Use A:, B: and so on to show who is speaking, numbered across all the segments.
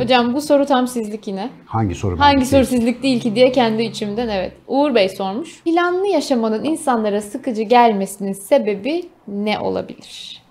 A: Hocam bu soru tam sizlik yine.
B: Hangi soru?
A: Hangi soru sizlik değil ki diye kendi içimden evet. Uğur Bey sormuş. Planlı yaşamanın insanlara sıkıcı gelmesinin sebebi ne olabilir?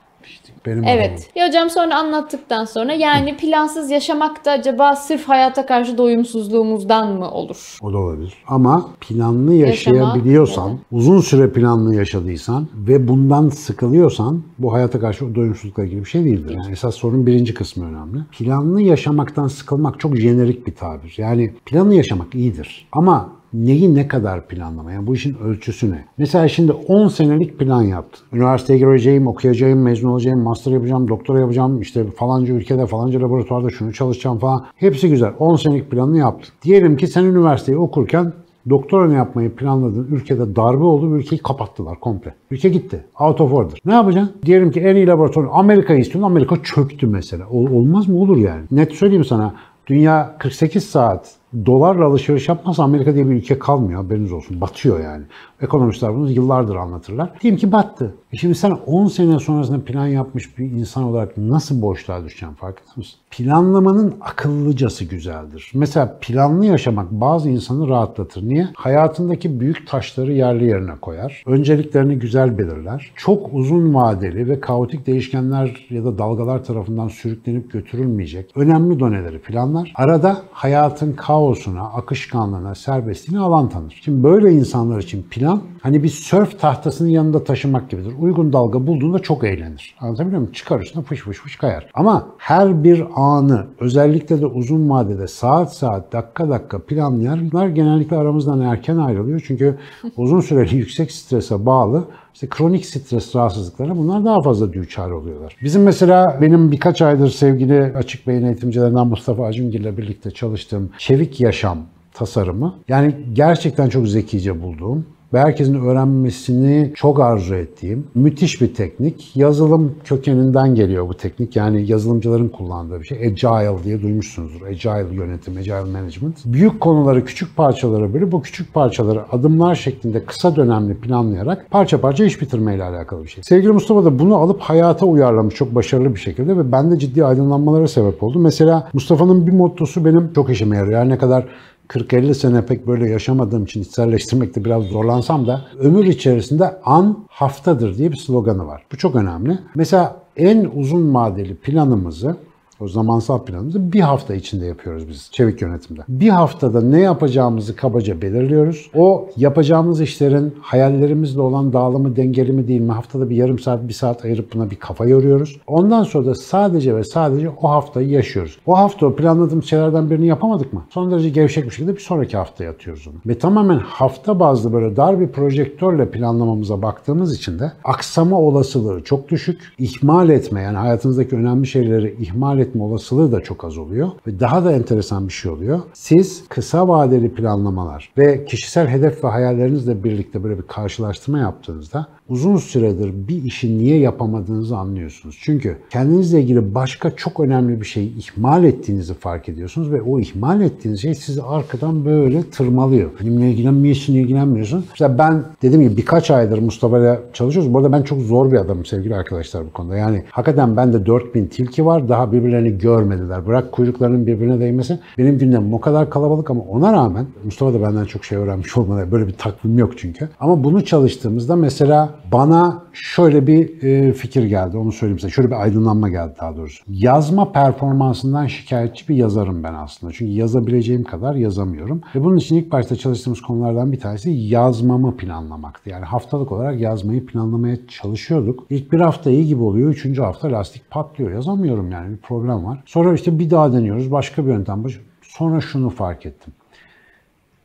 B: Benim
A: Evet. Ya hocam sonra anlattıktan sonra yani plansız yaşamak da acaba sırf hayata karşı doyumsuzluğumuzdan mı olur?
B: O da olabilir. Ama planlı
A: Yaşama,
B: yaşayabiliyorsan,
A: evet.
B: uzun süre planlı yaşadıysan ve bundan sıkılıyorsan bu hayata karşı doyumsuzlukla ilgili bir şey değildir. Yani esas sorunun birinci kısmı önemli. Planlı yaşamaktan sıkılmak çok jenerik bir tabir. Yani planlı yaşamak iyidir. Ama neyi ne kadar planlama? Yani bu işin ölçüsü ne? Mesela şimdi 10 senelik plan yaptın. Üniversiteye gireceğim, okuyacağım, mezun olacağım, master yapacağım, doktora yapacağım, işte falanca ülkede, falanca laboratuvarda şunu çalışacağım falan. Hepsi güzel. 10 senelik planını yaptın. Diyelim ki sen üniversiteyi okurken doktoranı yapmayı planladığın ülkede darbe oldu, ülkeyi kapattılar komple. Ülke gitti. Out of order. Ne yapacaksın? Diyelim ki en iyi laboratuvar Amerika'yı istiyorsun, Amerika çöktü mesela. Ol- olmaz mı? Olur yani. Net söyleyeyim sana. Dünya 48 saat dolarla alışveriş yapmazsa Amerika diye bir ülke kalmıyor haberiniz olsun. Batıyor yani. Ekonomistler bunu yıllardır anlatırlar. Diyelim ki battı. E şimdi sen 10 sene sonrasında plan yapmış bir insan olarak nasıl boşluğa düşeceksin farkında mısın? Planlamanın akıllıcası güzeldir. Mesela planlı yaşamak bazı insanı rahatlatır. Niye? Hayatındaki büyük taşları yerli yerine koyar. Önceliklerini güzel belirler. Çok uzun vadeli ve kaotik değişkenler ya da dalgalar tarafından sürüklenip götürülmeyecek önemli doneleri planlar. Arada hayatın kaosuna, akışkanlığına, serbestliğine alan tanır. Şimdi böyle insanlar için plan hani bir sörf tahtasının yanında taşımak gibidir. Uygun dalga bulduğunda çok eğlenir. Anlatabiliyor muyum? Çıkar üstüne fış fış fış kayar. Ama her bir anı özellikle de uzun vadede saat saat dakika dakika planlayanlar genellikle aramızdan erken ayrılıyor. Çünkü uzun süreli yüksek strese bağlı işte kronik stres rahatsızlıklarına bunlar daha fazla düçar oluyorlar. Bizim mesela benim birkaç aydır sevgili açık beyin eğitimcilerinden Mustafa Acungil ile birlikte çalıştığım Çevik Yaşam tasarımı yani gerçekten çok zekice bulduğum ve herkesin öğrenmesini çok arzu ettiğim müthiş bir teknik. Yazılım kökeninden geliyor bu teknik. Yani yazılımcıların kullandığı bir şey. Agile diye duymuşsunuzdur. Agile yönetim, Agile management. Büyük konuları küçük parçalara bölüp bu küçük parçaları adımlar şeklinde kısa dönemli planlayarak parça parça iş bitirmeyle alakalı bir şey. Sevgili Mustafa da bunu alıp hayata uyarlamış çok başarılı bir şekilde ve bende ciddi aydınlanmalara sebep oldu. Mesela Mustafa'nın bir mottosu benim çok işime yarıyor. Her ne kadar 40-50 sene pek böyle yaşamadığım için içselleştirmekte biraz zorlansam da ömür içerisinde an haftadır diye bir sloganı var. Bu çok önemli. Mesela en uzun vadeli planımızı o zamansal planımızı bir hafta içinde yapıyoruz biz çevik yönetimde. Bir haftada ne yapacağımızı kabaca belirliyoruz. O yapacağımız işlerin hayallerimizle olan dağılımı dengeli mi değil mi? Haftada bir yarım saat, bir saat ayırıp buna bir kafa yoruyoruz. Ondan sonra da sadece ve sadece o haftayı yaşıyoruz. O hafta o planladığımız şeylerden birini yapamadık mı? Son derece gevşek bir şekilde bir sonraki haftaya atıyoruz onu. Ve tamamen hafta bazlı böyle dar bir projektörle planlamamıza baktığımız için de aksama olasılığı çok düşük. İhmal etme yani hayatınızdaki önemli şeyleri ihmal etme olasılığı da çok az oluyor. Ve daha da enteresan bir şey oluyor. Siz kısa vadeli planlamalar ve kişisel hedef ve hayallerinizle birlikte böyle bir karşılaştırma yaptığınızda uzun süredir bir işi niye yapamadığınızı anlıyorsunuz. Çünkü kendinizle ilgili başka çok önemli bir şeyi ihmal ettiğinizi fark ediyorsunuz ve o ihmal ettiğiniz şey sizi arkadan böyle tırmalıyor. Benimle ilgilenmiyorsun, ilgilenmiyorsun. Mesela ben dediğim gibi birkaç aydır Mustafa ile çalışıyoruz. Bu arada ben çok zor bir adamım sevgili arkadaşlar bu konuda. Yani hakikaten bende 4000 tilki var. Daha birbirlerini görmediler. Bırak kuyruklarının birbirine değmesi. Benim gündemim o kadar kalabalık ama ona rağmen Mustafa da benden çok şey öğrenmiş olmalı. Böyle bir takvim yok çünkü. Ama bunu çalıştığımızda mesela bana şöyle bir e, fikir geldi. Onu söyleyeyim size. Şöyle bir aydınlanma geldi daha doğrusu. Yazma performansından şikayetçi bir yazarım ben aslında. Çünkü yazabileceğim kadar yazamıyorum. Ve bunun için ilk başta çalıştığımız konulardan bir tanesi yazmamı planlamaktı. Yani haftalık olarak yazmayı planlamaya çalışıyorduk. İlk bir hafta iyi gibi oluyor. Üçüncü hafta lastik patlıyor. Yazamıyorum yani bir problem var. Sonra işte bir daha deniyoruz. Başka bir yöntem. Sonra şunu fark ettim.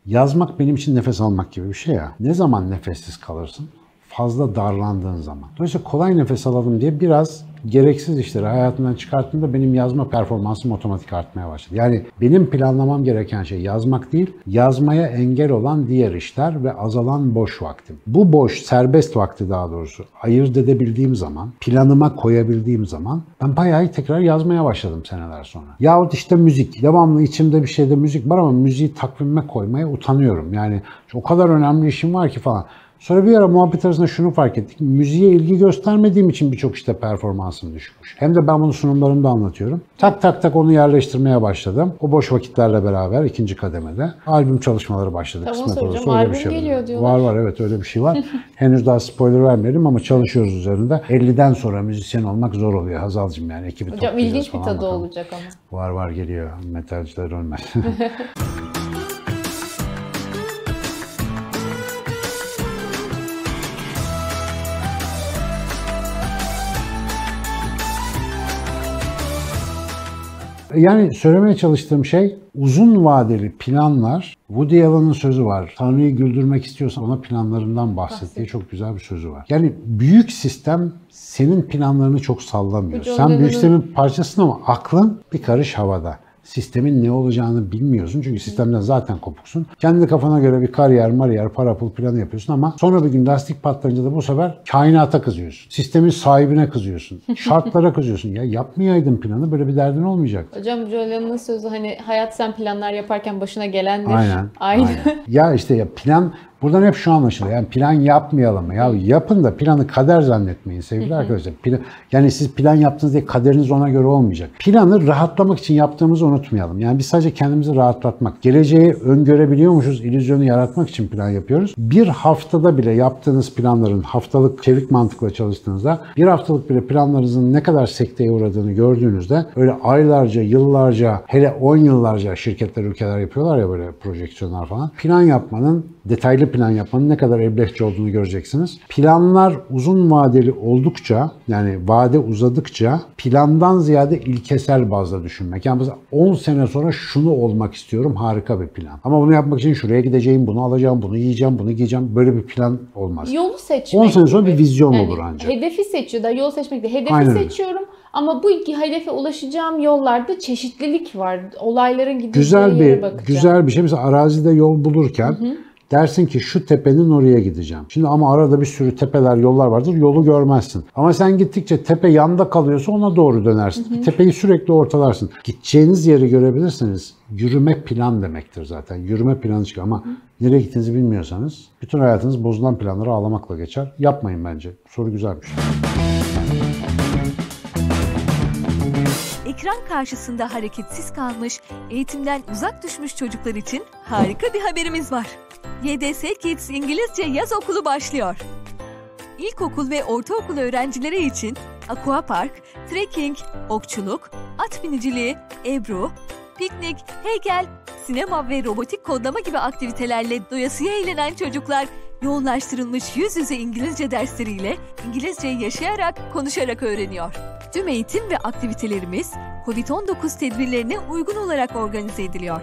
B: Yazmak benim için nefes almak gibi bir şey ya. Ne zaman nefessiz kalırsın? Fazla darlandığın zaman. Dolayısıyla kolay nefes alalım diye biraz gereksiz işleri hayatımdan çıkarttığımda benim yazma performansım otomatik artmaya başladı. Yani benim planlamam gereken şey yazmak değil, yazmaya engel olan diğer işler ve azalan boş vaktim. Bu boş, serbest vakti daha doğrusu ayırt edebildiğim zaman, planıma koyabildiğim zaman ben bayağı tekrar yazmaya başladım seneler sonra. Yahut işte müzik. Devamlı içimde bir şeyde müzik var ama müziği takvime koymaya utanıyorum. Yani o kadar önemli işim var ki falan. Sonra bir ara muhabbet arasında şunu fark ettik. Müziğe ilgi göstermediğim için birçok işte performansım düşmüş. Hem de ben bunu sunumlarımda anlatıyorum. Tak tak tak onu yerleştirmeye başladım. O boş vakitlerle beraber ikinci kademede albüm çalışmaları başladı.
A: Tamam,
B: Kısmet olursa öyle
A: Albüm
B: bir şey
A: geliyor diyorlar.
B: Var var evet öyle bir şey var. Henüz daha spoiler vermeyelim ama çalışıyoruz üzerinde. 50'den sonra müzisyen olmak zor oluyor Hazal'cığım yani ekibi
A: Hocam ilginç bir tadı
B: bakalım.
A: olacak ama.
B: Var var geliyor. Metalciler ölmez. Yani söylemeye çalıştığım şey uzun vadeli planlar. Woody Allen'ın sözü var. Tanrı'yı güldürmek istiyorsan ona planlarından bahset diye çok güzel bir sözü var. Yani büyük sistem senin planlarını çok sallamıyor. Sen büyük sistemin parçasın ama aklın bir karış havada. Sistemin ne olacağını bilmiyorsun çünkü sistemden zaten kopuksun. Kendi kafana göre bir kariyer, mariyer, para pul planı yapıyorsun ama sonra bir gün lastik patlayınca da bu sefer kainata kızıyorsun. Sistemin sahibine kızıyorsun. Şartlara kızıyorsun. Ya yapmayaydın planı böyle bir derdin olmayacak.
A: Hocam Julian'ın sözü hani hayat sen planlar yaparken başına gelendir.
B: Aynen.
A: Aynı.
B: aynen. Ya işte ya plan buradan hep şu anlaşılıyor. Yani plan yapmayalım. Ya yapın da planı kader zannetmeyin sevgili arkadaşlar. Plan, yani siz plan yaptınız diye kaderiniz ona göre olmayacak. Planı rahatlamak için yaptığımızı unutmayalım. Yani biz sadece kendimizi rahatlatmak, geleceği öngörebiliyormuşuz, illüzyonu yaratmak için plan yapıyoruz. Bir haftada bile yaptığınız planların haftalık çevik mantıkla çalıştığınızda bir haftalık bile planlarınızın ne kadar sekteye uğradığını gördüğünüzde öyle aylarca, yıllarca, hele 10 yıllarca şirketler, ülkeler yapıyorlar ya böyle projeksiyonlar falan. Plan yapmanın, detaylı plan yapmanın ne kadar eblekçe olduğunu göreceksiniz. Planlar uzun vadeli oldukça, yani vade uzadıkça plandan ziyade ilkesel bazda düşünmek. Yani mesela 10 sene sonra şunu olmak istiyorum harika bir plan. Ama bunu yapmak için şuraya gideceğim, bunu alacağım, bunu yiyeceğim, bunu giyeceğim. Böyle bir plan olmaz.
A: Yolu seçmek.
B: 10 sene sonra
A: gibi.
B: bir vizyon
A: Yani
B: olur ancak.
A: Hedefi seçiyor da yol seçmek değil. Hedefi
B: Aynen
A: seçiyorum ama bu iki hedefe ulaşacağım yollarda çeşitlilik var. Olayların gideceği
B: güzel
A: yere
B: bir
A: bakacağım.
B: güzel bir şey. Mesela arazide yol bulurken dersin ki şu tepenin oraya gideceğim. Şimdi ama arada bir sürü tepeler, yollar vardır. Yolu görmezsin. Ama sen gittikçe tepe yanda kalıyorsa ona doğru dönersin. Tepeyi sürekli ortalarsın. Gideceğiniz yeri görebilirseniz yürüme plan demektir zaten. Yürüme planı çıkıyor ama nereye gittiğinizi bilmiyorsanız bütün hayatınız bozulan planları ağlamakla geçer. Yapmayın bence. Soru güzelmiş.
C: Ekran karşısında hareketsiz kalmış, eğitimden uzak düşmüş çocuklar için harika bir haberimiz var. YDS Kids İngilizce Yaz Okulu başlıyor. İlkokul ve ortaokul öğrencileri için aquapark, trekking, okçuluk, at biniciliği, ebru, piknik, heykel, sinema ve robotik kodlama gibi aktivitelerle doyasıya eğlenen çocuklar yoğunlaştırılmış yüz yüze İngilizce dersleriyle İngilizce yaşayarak, konuşarak öğreniyor. Tüm eğitim ve aktivitelerimiz COVID-19 tedbirlerine uygun olarak organize ediliyor.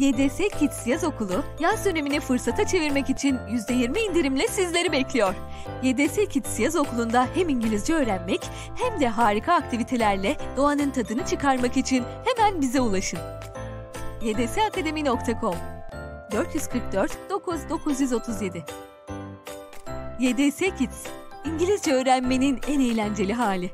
C: YDS Kids Yaz Okulu, yaz dönemini fırsata çevirmek için %20 indirimle sizleri bekliyor. YDS Kids Yaz Okulu'nda hem İngilizce öğrenmek hem de harika aktivitelerle doğanın tadını çıkarmak için hemen bize ulaşın. ydsakademi.com 444 9937 YDS Kids, İngilizce öğrenmenin en eğlenceli hali.